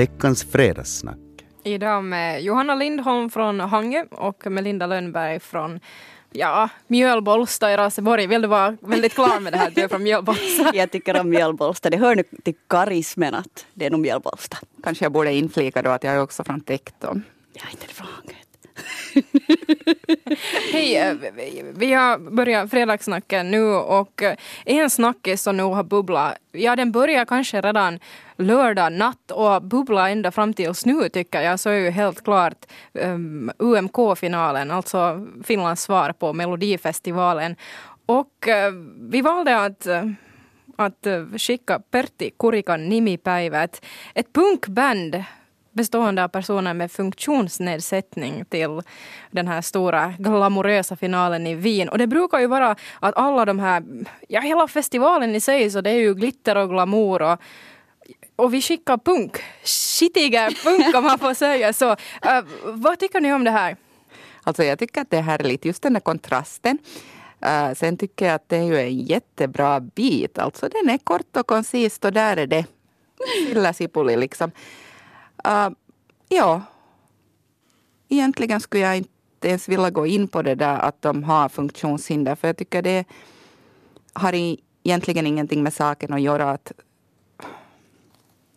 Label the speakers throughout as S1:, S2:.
S1: veckans fredagssnack.
S2: Idag med Johanna Lindholm från Hangö och Melinda Lönnberg från Ja, Mjölbolsta i Raseborg. Vill du vara väldigt klar med det här att du är från Mjölbolsta?
S3: Jag tycker om Mjölbolsta. Det hör nu till karismen att det är nog Mjölbolsta.
S4: Kanske jag borde inflika då att jag är också från Tekton.
S3: Jag är inte från Hangö.
S2: Hej, eh, vi har börjat fredagssnacken nu och eh, en snackis som nu har bubblat, ja den börjar kanske redan lördag natt och bubbla ända fram tills nu tycker jag, så är ju helt klart ehm, um, UMK-finalen, alltså Finlands svar på Melodifestivalen. Och uh, vi valde att att skicka Pertti Kurikan nimipäivät, ett punkband bestående av personer med funktionsnedsättning till den här stora glamorösa finalen i Wien. Och det brukar ju vara att alla de här, ja hela festivalen i sig så det är ju glitter och glamour och och vi skickar punk. Skitiga punk om man får säga så. Uh, vad tycker ni om det här?
S4: Alltså jag tycker att det är härligt, just den där kontrasten. Uh, sen tycker jag att det är ju en jättebra bit. Alltså den är kort och koncist och där är det. Silla Sipuli liksom. Uh, ja. Egentligen skulle jag inte ens vilja gå in på det där att de har funktionshinder. För jag tycker det har egentligen ingenting med saken att göra. att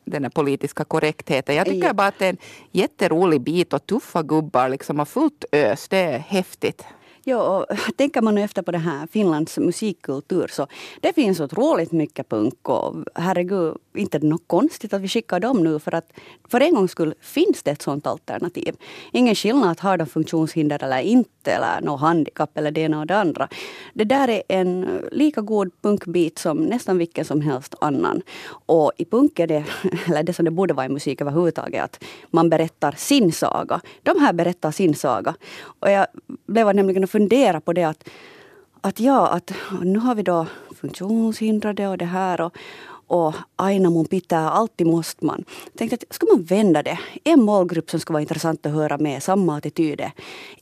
S4: den där politiska korrektheten. Jag tycker ja. bara att det är en jätterolig bit och tuffa gubbar liksom och fullt ös. Det är häftigt.
S3: Ja, och tänker man efter på det här Finlands musikkultur så det finns otroligt mycket punk och herregud, inte det något konstigt att vi skickar dem nu för att för en gångs skull finns det ett sådant alternativ. Ingen skillnad att ha de funktionshinder eller inte eller något handikapp eller det ena och det andra. Det där är en lika god punkbit som nästan vilken som helst annan. Och i punk är det, eller det som det borde vara i musik överhuvudtaget, att man berättar sin saga. De här berättar sin saga. Och jag blev nämligen fundera på det att, att ja, att nu har vi då funktionshindrade och det här och, och aina mun pitää, alltid måste man. Tänkte att ska man vända det? En målgrupp som skulle vara intressant att höra med, samma attityd.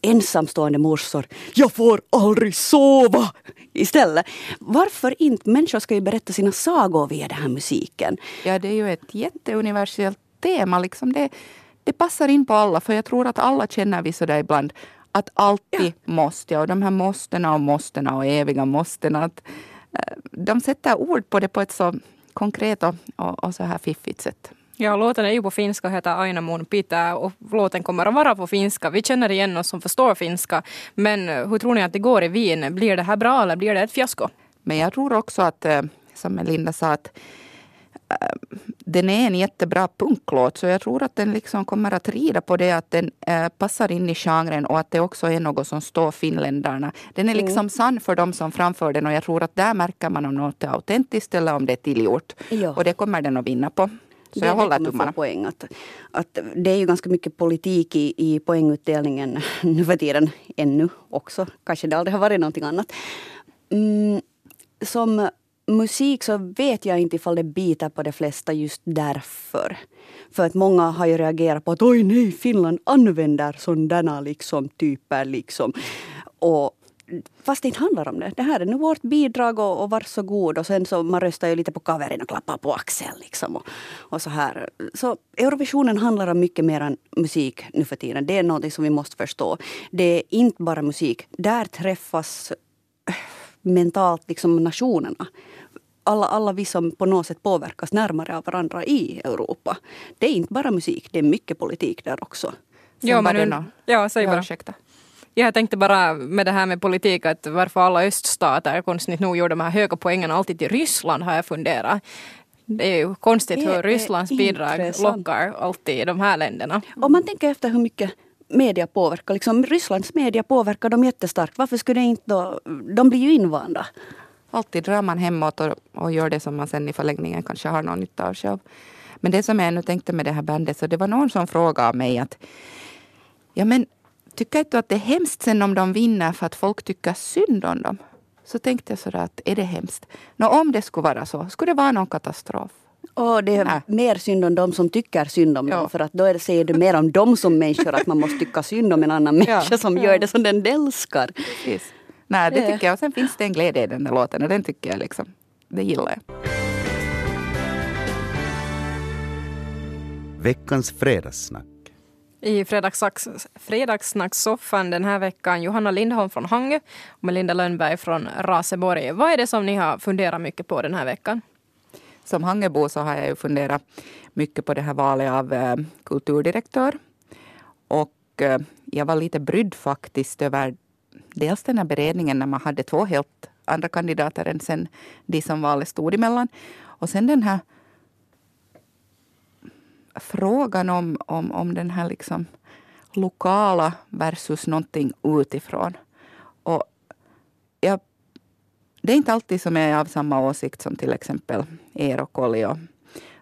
S3: Ensamstående morsor, jag får aldrig sova! Istället. Varför inte? Människor ska ju berätta sina sagor via den här musiken.
S4: Ja, det är ju ett jätteuniversellt tema. Liksom det, det passar in på alla, för jag tror att alla känner vi sådär ibland att alltid ja. måste. Och de här måstena och måstena och eviga måstena. Att, äh, de sätter ord på det på ett så konkret och, och, och så här fiffigt sätt.
S2: Ja, låten är ju på finska och heter Aina mun pitää och låten kommer att vara på finska. Vi känner igen oss som förstår finska. Men eh, hur tror ni att det går i Wien? Blir det här bra eller blir det ett fiasko?
S4: Men jag tror också att, eh, som Linda sa, att den är en jättebra punklåt så jag tror att den liksom kommer att rida på det att den äh, passar in i genren och att det också är något som står finländarna. Den är liksom mm. sann för dem som framför den och jag tror att där märker man om något är autentiskt eller om det är tillgjort. Ja. Och det kommer den att vinna på. Så det jag håller tummarna.
S3: Poäng att, att det är ju ganska mycket politik i, i poängutdelningen nu för tiden. Ännu också. Kanske det aldrig har varit någonting annat. Mm, som musik så vet jag inte ifall det biter på de flesta just därför. För att många har ju reagerat på att oj nej, Finland använder sådana liksom typer liksom. Och Fast det inte handlar om det. Det här är nu vårt bidrag och, och varsågod. Och sen så man röstar ju lite på kaverin och klappar på axeln. Liksom och, och, så här. Så Eurovisionen handlar om mycket mer än musik nu för tiden. Det är något som vi måste förstå. Det är inte bara musik. Där träffas mentalt liksom nationerna. Alla, alla vi som på något sätt påverkas närmare av varandra i Europa. Det är inte bara musik, det är mycket politik där också.
S2: Ja, men, ja, säg bara. Ursäkta. Jag tänkte bara med det här med politik att varför alla öststater konstigt nog gjorde de här höga poängen alltid till Ryssland har jag funderat. Det är ju konstigt hur Rysslands bidrag intressant. lockar alltid de här länderna.
S3: Om man tänker efter hur mycket media påverkar, liksom Rysslands media påverkar dem jättestarkt. Varför skulle det inte då, de blir ju invanda.
S4: Alltid drar man hemåt och, och gör det som man sen i förlängningen kanske har någon nytta av själv. Men det som jag nu tänkte med det här bandet, så det var någon som frågade mig att ja men tycker inte du att det är hemskt sen om de vinner för att folk tycker synd om dem? Så tänkte jag sådär att är det hemskt? Nå, om det skulle vara så, skulle det vara någon katastrof?
S3: Och det är Nej. mer synd om de som tycker synd om ja. dem. För att då är säger du mer om dem som människor att man måste tycka synd om en annan människa ja. som gör det som den älskar.
S4: Precis. Nej, det tycker jag. Och sen finns det en glädje i den där låten och den tycker jag liksom, det gillar jag.
S1: veckans fredagssnack.
S2: I fredagssnackssoffan den här veckan Johanna Lindholm från Hangö och Melinda Lönnberg från Raseborg. Vad är det som ni har funderat mycket på den här veckan?
S4: Som Hangebo så har jag ju funderat mycket på det här valet av eh, kulturdirektör. Och eh, jag var lite brydd faktiskt över dels den här beredningen när man hade två helt andra kandidater än sen de som valet stod emellan. Och sen den här frågan om, om, om den här liksom lokala versus någonting utifrån. Och det är inte alltid som jag är av samma åsikt som till exempel er och Kolli och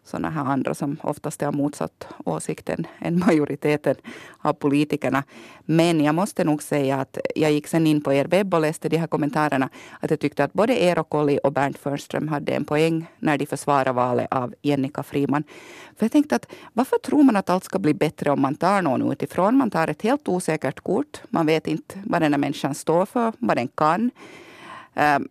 S4: sådana här andra som oftast är av motsatt åsikt än, än majoriteten av politikerna. Men jag måste nog säga att jag gick sen in på er webb och läste de här kommentarerna. Att jag tyckte att både er och Kolli och Bernt Förnström hade en poäng när de försvarade valet av Jennica Friman. För jag tänkte att varför tror man att allt ska bli bättre om man tar någon utifrån? Man tar ett helt osäkert kort. Man vet inte vad den här människan står för, vad den kan. Um,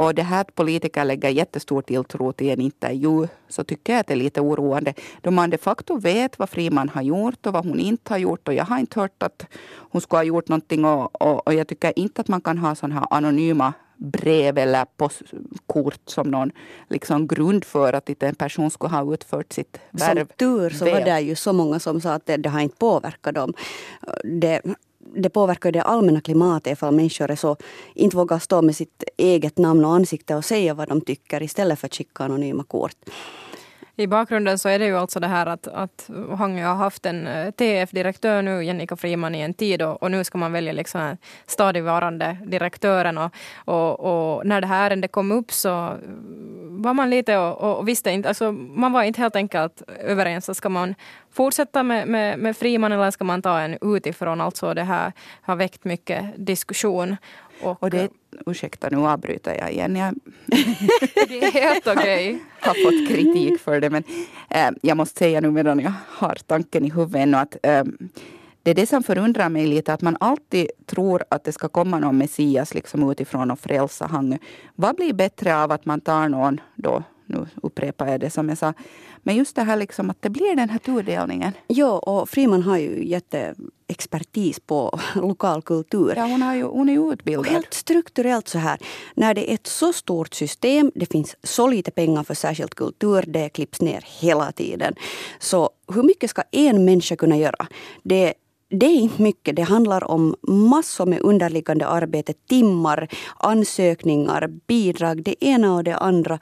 S4: och det här att politiker lägger jättestor tilltro till en intervju så tycker jag att det är lite oroande. Då man de facto vet vad Friman har gjort och vad hon inte har gjort. Och jag har inte hört att hon skulle ha gjort någonting. Och, och, och jag tycker inte att man kan ha sådana här anonyma brev eller postkort som någon liksom grund för att en person skulle ha utfört sitt värv.
S3: Som tur så var det ju så många som sa att det, det har inte påverkat dem. Det, det påverkar det allmänna klimatet ifall människor är så, inte vågar stå med sitt eget namn och ansikte och säga vad de tycker istället för att skicka anonyma kort.
S2: I bakgrunden så är det ju alltså det här att, att Hangö har haft en eh, TF-direktör nu, Jennica Friman, i en tid och, och nu ska man välja liksom stadigvarande direktören. Och, och, och, när det här ärendet kom upp så var man lite och, och, visste inte, alltså man var inte helt enkelt överens. Ska man fortsätta med, med, med Friman eller ska man ta en utifrån? Alltså det här har väckt mycket diskussion.
S4: Och, och det, ursäkta nu avbryter jag igen. Jag
S2: det är helt okej. Okay.
S4: har fått kritik för det men äh, jag måste säga nu medan jag har tanken i huvudet ännu att äh, det är det som förundrar mig lite, att man alltid tror att det ska komma någon Messias liksom utifrån och frälsa Hangö. Vad blir bättre av att man tar någon då nu upprepar jag det som jag sa. Men just det här liksom att det blir den här tudelningen.
S3: Ja, och Friman har ju jätteexpertis på lokal kultur.
S4: Ja, hon, har ju, hon är ju utbildad.
S3: Helt strukturellt så här. När det är ett så stort system, det finns så lite pengar för särskilt kultur, det klipps ner hela tiden. Så hur mycket ska en människa kunna göra? Det det är inte mycket. Det handlar om massor med underliggande arbete, timmar, ansökningar, bidrag, det ena och det andra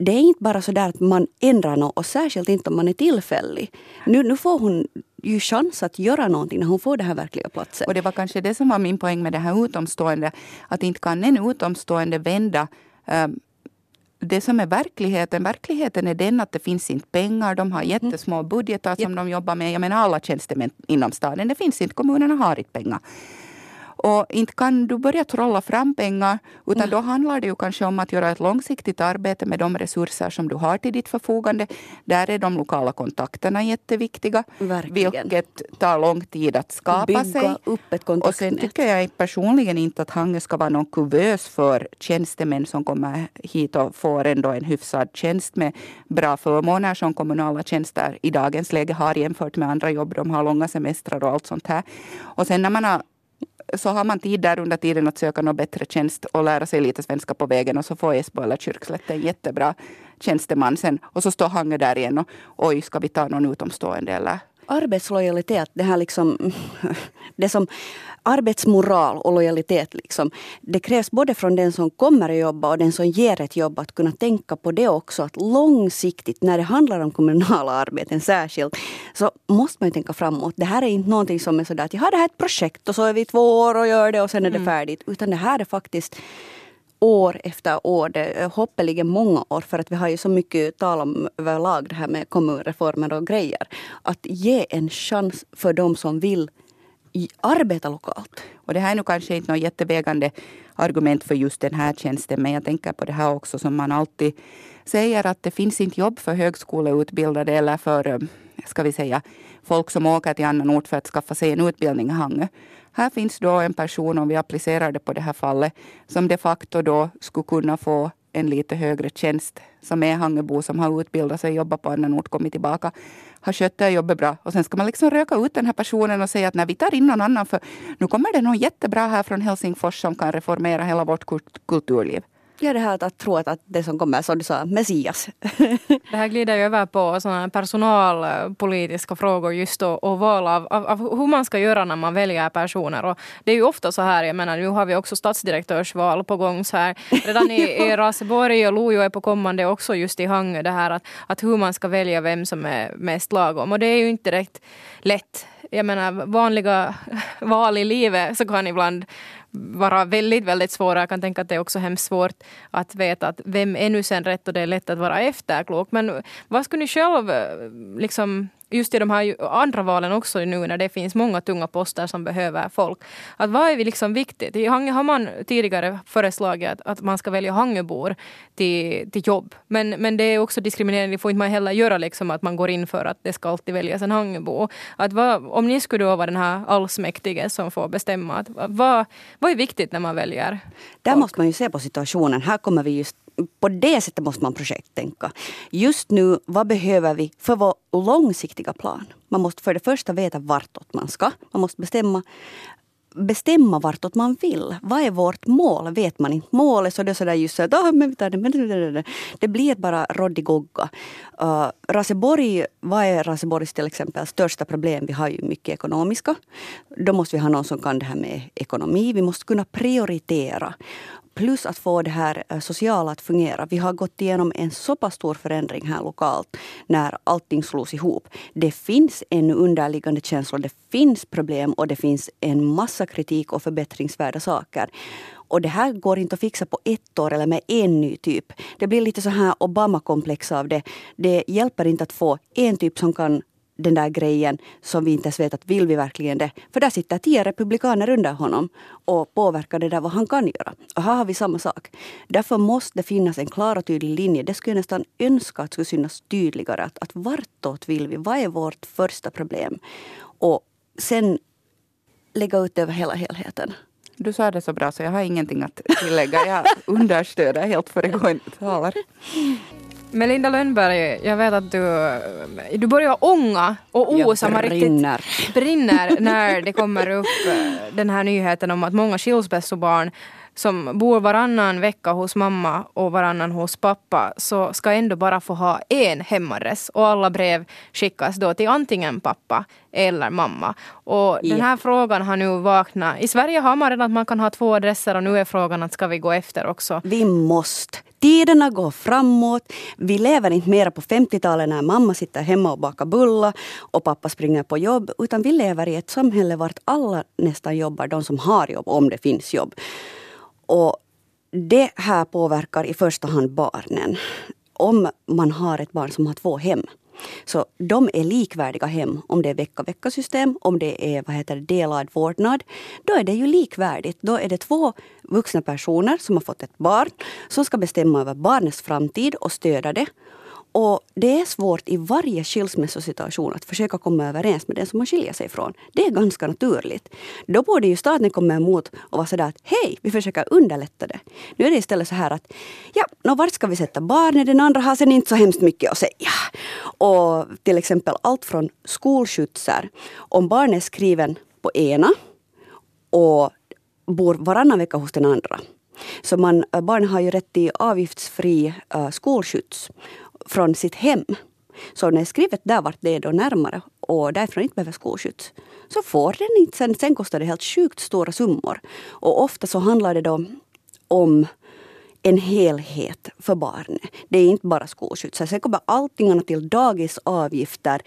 S3: det är inte bara så där att man ändrar något och särskilt inte om man är tillfällig. Nu, nu får hon ju chans att göra någonting när hon får den här verkliga platsen.
S4: Och det var kanske det som var min poäng med det här utomstående. Att inte kan en utomstående vända um, det som är verkligheten, verkligheten är den att det finns inte pengar. De har jättesmå budgetar som yep. de jobbar med. Jag menar alla tjänstemän inom staden. Det finns inte, kommunerna har inte pengar. Och inte kan du börja trolla fram pengar, utan mm. då handlar det ju kanske om att göra ett långsiktigt arbete med de resurser som du har till ditt förfogande. Där är de lokala kontakterna jätteviktiga,
S3: Verkligen.
S4: vilket tar lång tid att skapa
S3: Bygga
S4: sig.
S3: upp ett kontaktnät.
S4: Och sen tycker jag personligen inte att Hangö ska vara någon kuvös för tjänstemän som kommer hit och får ändå en hyfsad tjänst med bra förmåner som kommunala tjänster i dagens läge har jämfört med andra jobb. De har långa semestrar och allt sånt här. Och sen när man har så har man tid där under tiden att söka någon bättre tjänst och lära sig lite svenska på vägen och så får Esbo eller Kyrkslätt en jättebra tjänsteman sen. Och så står Hange där igen och oj, ska vi ta någon utomstående eller
S3: arbetslojalitet, det här liksom, det som arbetsmoral och lojalitet. Liksom, det krävs både från den som kommer att jobba och den som ger ett jobb att kunna tänka på det också. Att långsiktigt, när det handlar om kommunala arbeten särskilt, så måste man ju tänka framåt. Det här är inte någonting som är sådär att ja, det här är ett projekt och så är vi två år och gör det och sen är det mm. färdigt. Utan det här är faktiskt år efter år, det är hoppeligen många år för att vi har ju så mycket tal om överlag det här med kommunreformer och grejer. Att ge en chans för de som vill arbeta lokalt.
S4: Och det här är nog kanske inte något jättevägande argument för just den här tjänsten men jag tänker på det här också som man alltid säger att det finns inte jobb för högskoleutbildade eller för, eh, ska vi säga, folk som åker till annan ort för att skaffa sig en utbildning i Hangö. Här finns då en person, om vi applicerar det på det här fallet, som de facto då skulle kunna få en lite högre tjänst som är Hangebo som har utbildat sig, jobbat på annan ort, kommit tillbaka, har skött det jobbet bra. Och sen ska man liksom röka ut den här personen och säga att när vi tar in någon annan för nu kommer det någon jättebra här från Helsingfors som kan reformera hela vårt kulturliv.
S3: Ja, det här att tro att det som kommer, som du sa, Messias.
S2: det här glider ju över på såna personalpolitiska frågor just och, och val av, av, av, hur man ska göra när man väljer personer. Och det är ju ofta så här, jag menar nu har vi också stadsdirektörsval på gång så här. Redan i, i Raseborg och Lojo är på kommande också just i Hangö det här att, att hur man ska välja vem som är mest lagom. Och det är ju inte direkt lätt. Jag menar vanliga val i livet så kan ibland vara väldigt, väldigt svåra. Jag kan tänka att det är också hemskt svårt att veta att vem är nu sen rätt och det är lätt att vara efterklok. Men vad skulle ni själv eh, liksom just i de här andra valen också nu när det finns många tunga poster som behöver folk. Att vad är liksom viktigt? I Hangö har man tidigare föreslagit att, att man ska välja Hangöbor till, till jobb. Men, men det är också diskriminerande, det får inte man heller göra liksom att man går in för att det ska alltid väljas en Hangöbo. Att vad, om ni skulle då vara den här allsmäktige som får bestämma, att, vad, vad är viktigt när man väljer?
S3: Där måste man ju se på situationen. Här kommer vi just på det sättet måste man projekttänka. Just nu, vad behöver vi för vår långsiktiga plan? Man måste för det första veta vartåt man ska. Man måste bestämma bestämma vartåt man vill. Vad är vårt mål? Vet man inte målet så det är sådär just så att oh, men det, men det blir bara roddigogga. Uh, Raseborg, vad är Raseborgs till exempel största problem? Vi har ju mycket ekonomiska. Då måste vi ha någon som kan det här med ekonomi. Vi måste kunna prioritera. Plus att få det här eh, sociala att fungera. Vi har gått igenom en så pass stor förändring här lokalt när allting slogs ihop. Det finns en underliggande känsla, det finns problem och det finns en massa kritik och förbättringsvärda saker. Och det här går inte att fixa på ett år eller med en ny typ. Det blir lite så här Obama-komplex av det. Det hjälper inte att få en typ som kan den där grejen som vi inte ens vet att vill vi verkligen det. För där sitter tio republikaner under honom och påverkar det där vad han kan göra. Och här har vi samma sak. Därför måste det finnas en klar och tydlig linje. Det skulle jag nästan önska att skulle synas tydligare. Att, att vartåt vill vi? Vad är vårt första problem? Och sen lägga ut det över hela helheten.
S4: Du sa det så bra så jag har ingenting att tillägga. Jag understöder helt föregående talare.
S2: Melinda Lönnberg, jag vet att du, du börjar ånga och osa.
S3: Jag brinner.
S2: Riktigt brinner när det kommer upp eh, den här nyheten om att många skilsmässobarn som bor varannan vecka hos mamma och varannan hos pappa så ska ändå bara få ha en hemadress och alla brev skickas då till antingen pappa eller mamma. Och yeah. den här frågan har nu vaknat. I Sverige har man redan att man kan ha två adresser och nu är frågan att ska vi gå efter också?
S3: Vi måste. Tiderna går framåt. Vi lever inte mer på 50-talet när mamma sitter hemma och bakar bullar och pappa springer på jobb. Utan vi lever i ett samhälle vart alla nästan jobbar, de som har jobb, om det finns jobb. Och det här påverkar i första hand barnen. Om man har ett barn som har två hem. Så de är likvärdiga hem. Om det är vecka-vecka-system, om det är vad heter det, delad vårdnad. Då är det ju likvärdigt. Då är det två vuxna personer som har fått ett barn som ska bestämma över barnets framtid och stödja det. Och det är svårt i varje skilsmässosituation att försöka komma överens med den som man skiljer sig ifrån. Det är ganska naturligt. Då borde ju staten komma emot och vara sådär att hej, vi försöker underlätta det. Nu är det istället så här att ja, nå, vart ska vi sätta barnet? Den andra har sen inte så hemskt mycket att säga. Och till exempel allt från skolskjutsar. Om barnet är skriven på ena och bor varannan vecka hos den andra. Så man, barn har ju rätt till avgiftsfri uh, skolskjuts från sitt hem. Så när jag där vart det är då närmare och därifrån inte behöver skolskjuts så får den inte. Sen, sen kostar det helt sjukt stora summor. Och ofta så handlar det då om en helhet för barnet. Det är inte bara skolskjutsar. Sen kommer allting annat till dagisavgifter.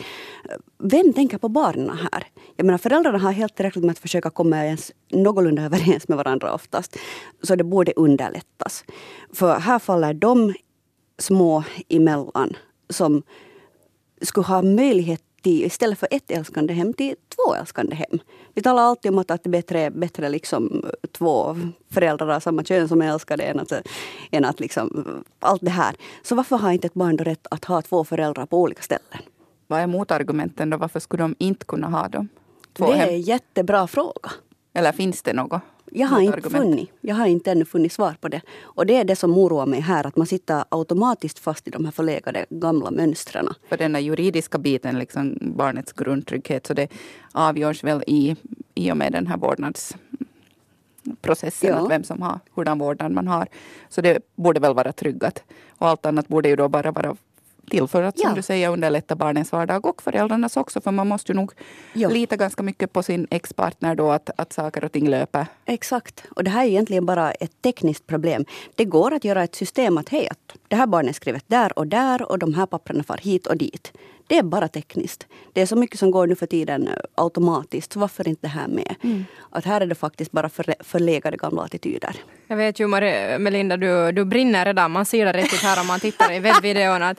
S3: Vem tänker på barnen här? Jag menar föräldrarna har helt tillräckligt med att försöka komma ens någorlunda överens med varandra oftast. Så det borde underlättas. För här faller de små emellan som skulle ha möjlighet till, istället för ett älskande hem, till två älskande hem. Vi talar alltid om att, det är bättre, bättre liksom två föräldrar av samma kön som älskar det än att, än att liksom, allt det här. Så varför har inte ett barn då rätt att ha två föräldrar på olika ställen?
S4: Vad är motargumenten då? Varför skulle de inte kunna ha dem?
S3: Två det hem? är en jättebra fråga.
S4: Eller finns det något?
S3: Jag har inte funnit, jag har inte ännu funnit svar på det. Och det är det som oroar mig här, att man sitter automatiskt fast i de här förlegade gamla mönstren.
S4: För den här juridiska biten, liksom barnets grundtrygghet, så det avgörs väl i, i och med den här vårdnadsprocessen,
S3: Ja.
S4: att vem som har, hurdan vårdnad man har. Så det borde väl vara tryggat. Och allt annat borde ju då bara vara till för att, som
S3: Ja.
S4: du säger, underlätta barnens vardag och föräldrarnas också. För man måste ju nog
S3: Ja.
S4: lita ganska mycket på sin ex-partner då, att, att saker och ting löper.
S3: Exakt. Och det här är egentligen bara ett tekniskt problem. Det går att göra ett system att hej, att det här barnet är skrivet där och där och de här papperna far hit och dit. Det är bara tekniskt. Det är så mycket som går nu för tiden eh, automatiskt. Så varför inte det här med? Att här är det faktiskt bara för, förlegade gamla attityder.
S2: Jag vet ju Marie, Melinda, du, du brinner redan. Man ser det riktigt här om man tittar i webbvideon.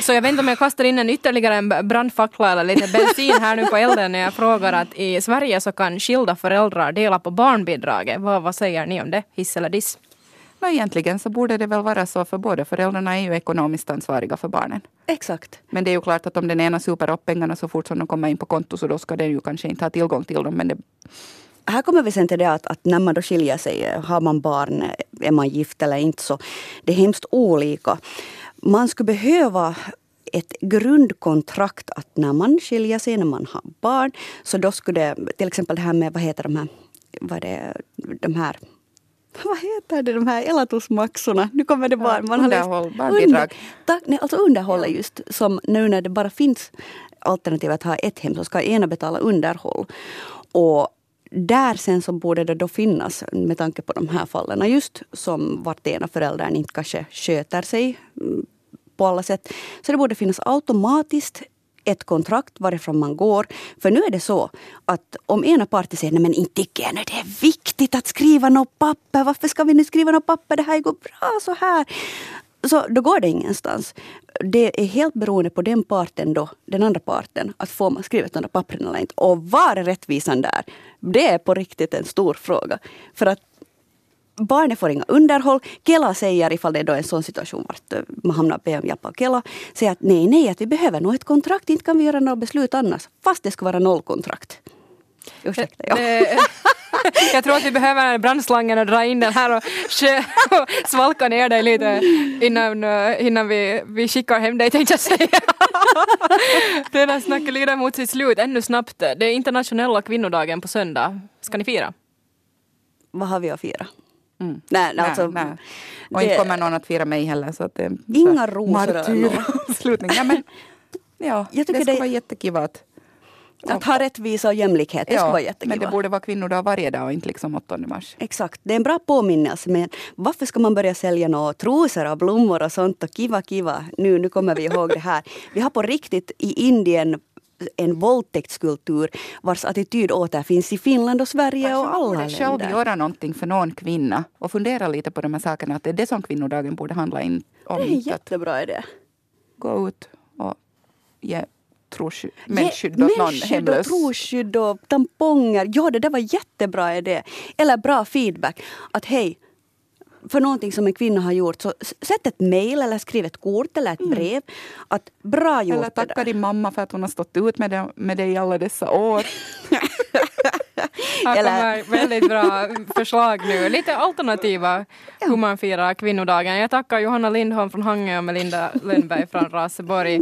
S2: Så jag vet inte om jag kastar in en ytterligare en brandfackla eller lite bensin här nu på elden när jag frågar att i Sverige så kan skilda föräldrar dela på barnbidraget. Vad, vad säger ni om det? Hiss eller diss?
S4: No, egentligen så borde det väl vara så, för båda föräldrarna är ju ekonomiskt ansvariga för barnen.
S3: Exakt.
S4: Men det är ju klart att om den ena super upp pengarna så fort som de kommer in på konto så då ska den ju kanske inte ha tillgång till dem. Men det,
S3: Här kommer vi sen till det att, att när man då skiljer sig, eh, har man barn, eh, är man gift eller inte, så det är hemskt olika. Man skulle behöva ett grundkontrakt att när man skiljer sig, när man har barn, så då skulle det, till exempel det här med, vad heter de här, vad är det, de här vad heter det, de här elatusmaxorna? Nu kommer det bara...
S4: Ja, underhåll, barnbidrag.
S3: tack, nej, alltså underhåll är just som nu när det bara finns alternativ att ha ett hem så ska ena betala underhåll. Och där sen så borde det då finnas, med tanke på de här fallen, just som vart ena föräldern inte kanske sköter sig mm, på alla sätt. Så det borde finnas automatiskt ett kontrakt varifrån man går. För nu är det så att om ena parten säger nej men inte igen, det är viktigt att skriva något papper. Varför ska vi nu skriva något papper? Det här går bra så här. Så då går det ingenstans. Det är helt beroende på den parten då, den andra parten, att får man skrivit de där pappren eller inte. Och var är rättvisan där? Det är på riktigt en stor fråga. För att barnet får inga underhåll. Kela säger, ifall det är då en sån situation vart eh, man hamnar be om hjälp av Kela, säger att nej, nej, att vi behöver nog ett kontrakt, inte kan vi göra några beslut annars. Fast det ska vara nollkontrakt. Ursäkta, ja.
S2: Det, jag tror att vi behöver brandslangen och dra in den här och, och svalka ner dig lite innan, eh, innan vi, vi skickar hem dig tänkte jag säga. Det där snacket lider mot sitt slut ännu snabbt. Det är internationella kvinnodagen på söndag. Ska ni fira?
S3: Vad har vi att fira?
S4: Mm.
S3: Nej,
S4: Nej,
S3: alltså,
S4: nej. Och inte
S3: det-
S4: kommer någon att fira mig heller. Så att det så
S3: Inga rosor
S4: martyravslutning. Ja, men, ja,
S3: Jag tycker
S4: det skulle
S3: det-
S4: vara jättekiva att
S3: ha rättvisa och jämlikhet, det skulle vara
S4: men det borde vara kvinnodag varje dag och inte liksom 8 mars.
S3: Exakt, det är en bra påminnelse. Men varför ska man börja sälja några trosor och blommor och sånt och kiva kiva? Nu, nu kommer vi ihåg det här. Vi har på riktigt i Indien en våldtäktskultur vars attityd återfinns i Finland och Sverige och
S4: man
S3: alla
S4: borde själv
S3: länder.
S4: göra någonting för någon kvinna och fundera lite på de här sakerna. Att det är det som kvinnodagen borde handla in om.
S3: Det är en jättebra idé.
S4: gå ut och ge trosskydd,
S3: Ge
S4: mensskydd åt någon hemlös.
S3: trosskydd och tamponger. Ja, det där var jättebra idé. Eller bra feedback. Att hej, för någonting som en kvinna har gjort, så sätt ett mejl eller skriv ett kort eller ett brev. Att bra gjort
S4: Eller tacka din mamma för att hon har stått ut med, det, med dig alla dessa år.
S2: Här kommer väldigt bra förslag nu. Lite alternativa hur man firar kvinnodagen. Jag tackar Johanna Lindholm från Hangö och Melinda Lönnberg från Raseborg.